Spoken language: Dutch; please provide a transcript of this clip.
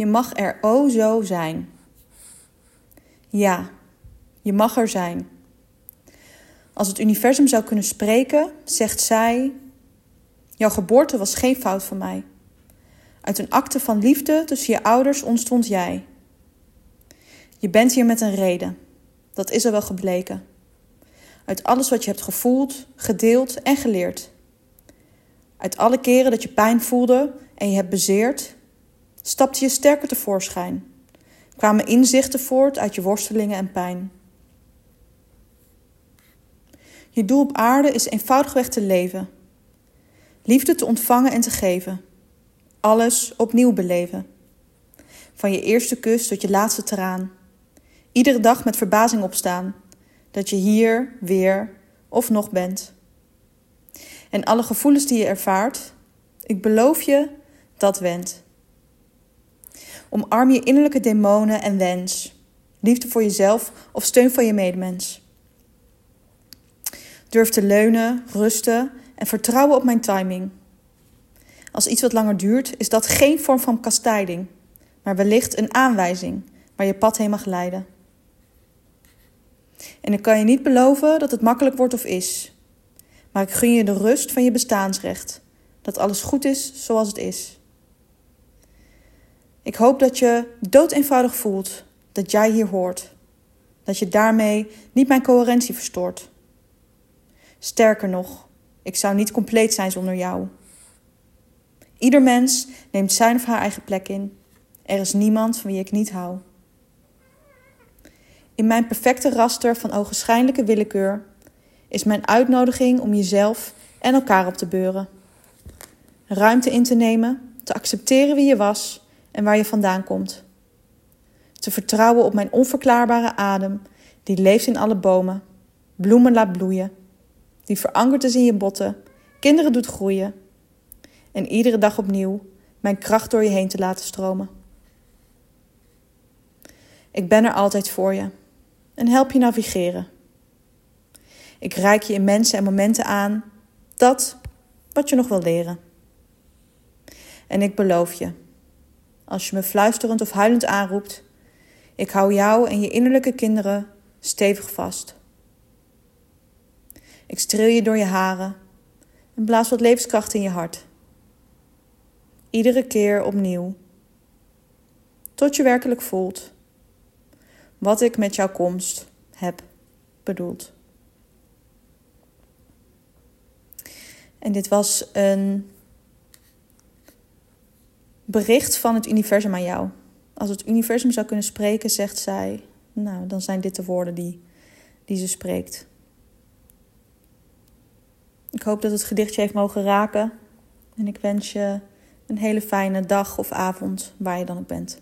Je mag er o zo zijn. Ja, je mag er zijn. Als het universum zou kunnen spreken, zegt zij: Jouw geboorte was geen fout van mij. Uit een akte van liefde tussen je ouders ontstond jij. Je bent hier met een reden. Dat is er wel gebleken. Uit alles wat je hebt gevoeld, gedeeld en geleerd. Uit alle keren dat je pijn voelde en je hebt bezeerd, stapte je sterker tevoorschijn. Kwamen inzichten voort uit je worstelingen en pijn. Je doel op aarde is eenvoudigweg te leven. Liefde te ontvangen en te geven. Alles opnieuw beleven. Van je eerste kus tot je laatste traan. Iedere dag met verbazing opstaan. Dat je hier weer of nog bent. En alle gevoelens die je ervaart, ik beloof je, dat wendt. Omarm je innerlijke demonen en wens. Liefde voor jezelf of steun van je medemens. Durf te leunen, rusten en vertrouwen op mijn timing. Als iets wat langer duurt, is dat geen vorm van kastijding, maar wellicht een aanwijzing waar je pad heen mag leiden. En ik kan je niet beloven dat het makkelijk wordt of is, maar ik gun je de rust van je bestaansrecht, dat alles goed is zoals het is. Ik hoop dat je dood eenvoudig voelt dat jij hier hoort, dat je daarmee niet mijn coherentie verstoort. Sterker nog, ik zou niet compleet zijn zonder jou. Ieder mens neemt zijn of haar eigen plek in. Er is niemand van wie ik niet hou. In mijn perfecte raster van ogenschijnlijke willekeur is mijn uitnodiging om jezelf en elkaar op te beuren. Ruimte in te nemen, te accepteren wie je was en waar je vandaan komt. Te vertrouwen op mijn onverklaarbare adem, die leeft in alle bomen, bloemen laat bloeien, die verankerd is in je botten, kinderen doet groeien. En iedere dag opnieuw mijn kracht door je heen te laten stromen. Ik ben er altijd voor je en help je navigeren. Ik reik je in mensen en momenten aan dat wat je nog wil leren. En ik beloof je, als je me fluisterend of huilend aanroept, ik hou jou en je innerlijke kinderen stevig vast. Ik streel je door je haren en blaas wat levenskracht in je hart. Iedere keer opnieuw. Tot je werkelijk voelt wat ik met jouw komst heb bedoeld. En dit was een bericht van het universum aan jou. Als het universum zou kunnen spreken, zegt zij, nou, dan zijn dit de woorden die, die ze spreekt. Ik hoop dat het gedichtje heeft mogen raken. En ik wens je een hele fijne dag of avond waar je dan ook bent.